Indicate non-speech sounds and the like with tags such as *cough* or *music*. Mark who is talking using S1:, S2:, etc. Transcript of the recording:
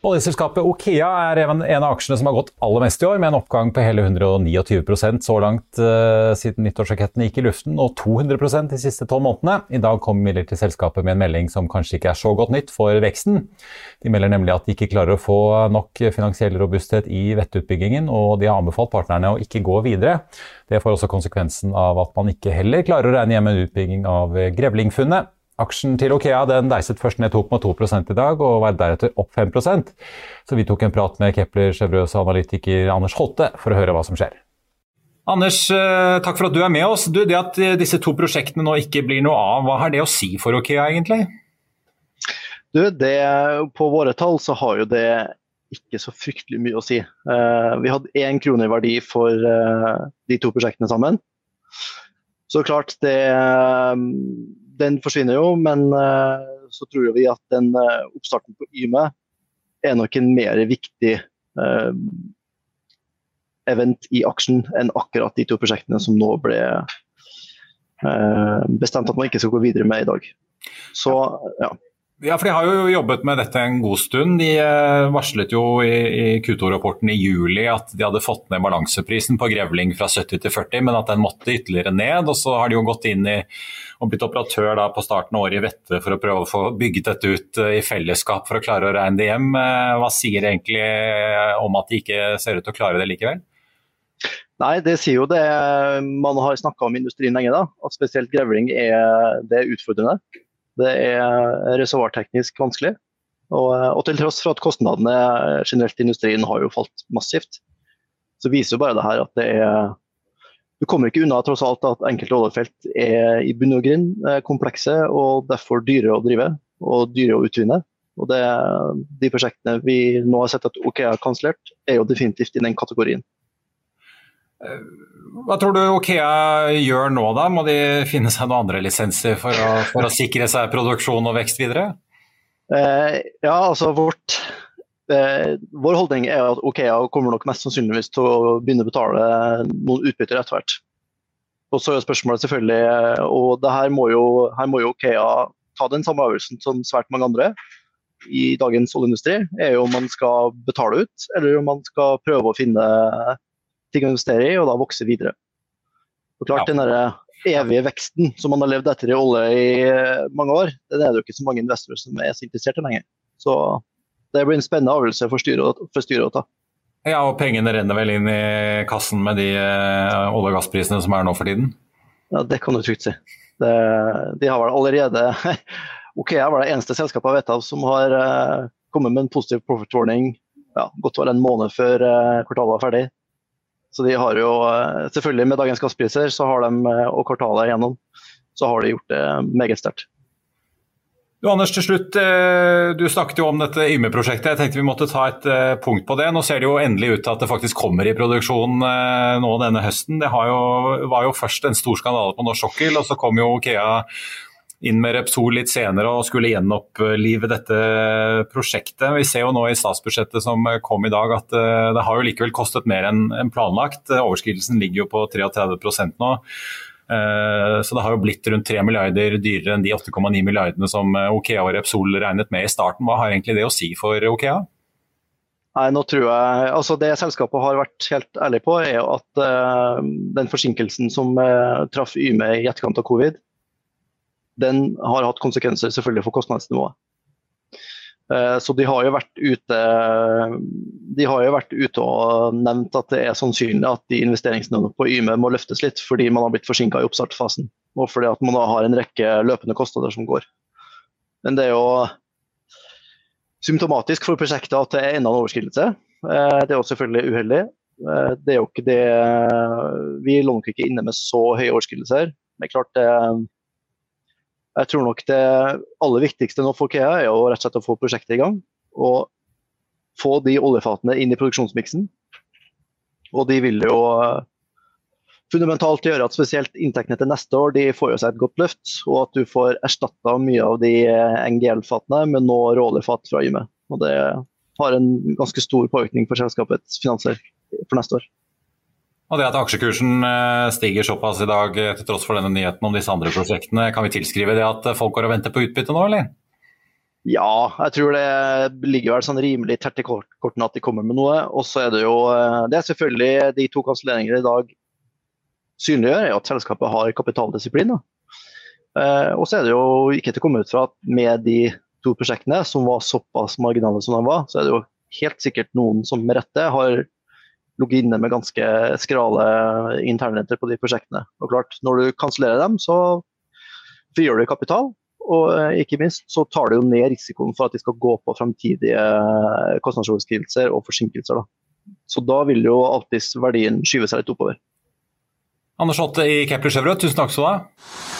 S1: Oljeselskapet Okea er en av aksjene som har gått aller mest i år, med en oppgang på hele 129% så langt uh, siden nyttårsraketten gikk i luften, og 200% de siste tolv månedene. I dag kom imidlertid selskapet med en melding som kanskje ikke er så godt nytt for veksten. De melder nemlig at de ikke klarer å få nok finansiell robusthet i vettutbyggingen, og de har anbefalt partnerne å ikke gå videre. Det får også konsekvensen av at man ikke heller klarer å regne hjem en utbygging av Grevlingfunnet. Aksjen til Okea den deiset først ned 2,2 i dag og var deretter opp 5% Så vi tok en prat med Kepler Chevreuse analytiker Anders Holte for å høre hva som skjer. Anders, eh, takk for at du er med oss. Du, det at disse to prosjektene nå ikke blir noe av, hva har det å si for Okea egentlig?
S2: Du, det, På våre tall så har jo det ikke så fryktelig mye å si. Uh, vi hadde én krone i verdi for de to prosjektene sammen. Så klart, det, den forsvinner jo, men eh, så tror vi at den eh, oppstarten på Yme er nok en mer viktig eh, event i aksjen enn akkurat de to prosjektene som nå ble bestemt at man ikke skal gå videre med i dag. Så, ja.
S1: Ja, for De har jo jobbet med dette en god stund. De eh, varslet jo i, i Q2-rapporten i juli at de hadde fått ned balanseprisen på grevling fra 70 til 40, men at den måtte ytterligere ned. og Så har de jo gått inn i, og blitt operatør da på starten av året i Vette for å prøve å få bygget dette ut eh, i fellesskap for å klare å regne det hjem. Eh, hva sier det egentlig om at de ikke ser ut til å klare det likevel?
S2: Nei, Det sier jo det man har snakka om industrien lenge, da, at spesielt grevling er, det er utfordrende. Det er reservoarteknisk vanskelig. Og, og, til tross for at kostnadene generelt i industrien har jo falt massivt, så viser jo bare det her at det er Du kommer ikke unna tross alt at enkelte oljefelt er i bunn og grunn eh, komplekse og derfor dyre å drive og dyre å utvinne. Og det, De prosjektene vi nå har sett at OK har kansellert, er jo definitivt i den kategorien.
S1: Hva tror du Okea gjør nå, da? Må de finne seg noen andre lisenser for å, for å sikre seg produksjon og vekst videre?
S2: Eh, ja, altså vårt, eh, Vår holdning er at Okea kommer nok mest sannsynligvis til å begynne å betale noen utbytter etter hvert. Og så er spørsmålet selvfølgelig, eh, og her må jo, her må jo Okea ta den samme avgjørelsen som svært mange andre i dagens oljeindustri, er jo om man skal betale ut, eller om man skal prøve å finne ting å investere i, og da vokse videre. Og klart ja. Den der evige veksten som man har levd etter i olje i eh, mange år, den er det jo ikke så mange investorer som er så interessert i lenger. Så det blir en spennende avgjørelse for styret, for styret å ta.
S1: Ja, og pengene renner vel inn i kassen med de eh, olje- og gassprisene som er nå for tiden?
S2: Ja, det kan du trygt si. Det, de har vel allerede *laughs* Okea var det eneste selskapet jeg vet av som har uh, kommet med en positiv profit warning ja, godt over en måned før kvartalet var ferdig. Så de har jo, eh, selvfølgelig Med dagens gasspriser så har de, eh, og kvartalet igjennom, så har de gjort det meget sterkt.
S1: Du Anders, til slutt, eh, du snakket jo om dette Yme-prosjektet. Jeg tenkte vi måtte ta et punkt på det. Nå ser det jo endelig ut til at det faktisk kommer i produksjon nå denne høsten. Det jo, var jo først en stor skandale på norsk sokkel, og så kom jo Okea inn med Repsol litt senere og skulle gjenopplive dette prosjektet. Vi ser jo nå i statsbudsjettet som kom i dag at eh, det har jo likevel kostet mer enn planlagt. Overskridelsen ligger jo på 33 nå. Eh, så det har jo blitt rundt 3 milliarder dyrere enn de 8,9 milliardene som eh, Okea og Repsol regnet med i starten. Hva har egentlig det å si for Okea?
S2: Nei, nå tror jeg, altså Det selskapet har vært helt ærlig på, er at uh, den forsinkelsen som uh, traff Yme i etterkant av covid, den har hatt konsekvenser selvfølgelig for kostnadsnivået. Eh, så de har jo vært ute de har jo vært ute og nevnt at det er sannsynlig at de investeringsnivåene på Yme må løftes litt fordi man har blitt forsinka i oppstartsfasen. Og fordi at man da har en rekke løpende kostnader som går. Men det er jo symptomatisk for prosjektet at det er enda en overskridelse. Eh, det er jo selvfølgelig uheldig. Eh, det er jo ikke det Vi lå nok ikke inne med så høye overskridelser. Det er klart det jeg tror nok det aller viktigste nå for Kea er å rett og slett å få prosjektet i gang. Og få de oljefatene inn i produksjonsmiksen. Og de vil jo eh, fundamentalt gjøre at spesielt inntektene til neste år de får jo seg et godt løft. Og at du får erstatta mye av de eh, NGL-fatene med nå råoljefat fra Yme. Og det har en ganske stor påvirkning for selskapets finanser for neste år.
S1: Og Det at aksjekursen eh, stiger såpass i dag eh, til tross for denne nyheten om disse andre prosjektene, kan vi tilskrive det at folk går og venter på utbytte nå, eller?
S2: Ja, jeg tror det ligger vel sånn rimelig tett i kortene at de kommer med noe. Og så er det jo eh, Det er selvfølgelig de to kanselleringene i dag synliggjør, er at selskapet har kapitaldisiplin. Eh, og så er det jo ikke til å komme ut fra at med de to prosjektene, som var såpass marginale som de var, så er det jo helt sikkert noen som med rette har ligget inne med ganske skrale internrenter på de prosjektene. Og klart, Når du kansellerer dem, så frigjør du kapital, og eh, ikke minst så tar det jo ned risikoen for at de skal gå på framtidige eh, kostnadsoverskridelser og forsinkelser. Da. Så da vil jo alltids verdien skyve seg litt oppover.
S3: Anders Hotte i Kepler Chevrolet, tusen takk skal du ha.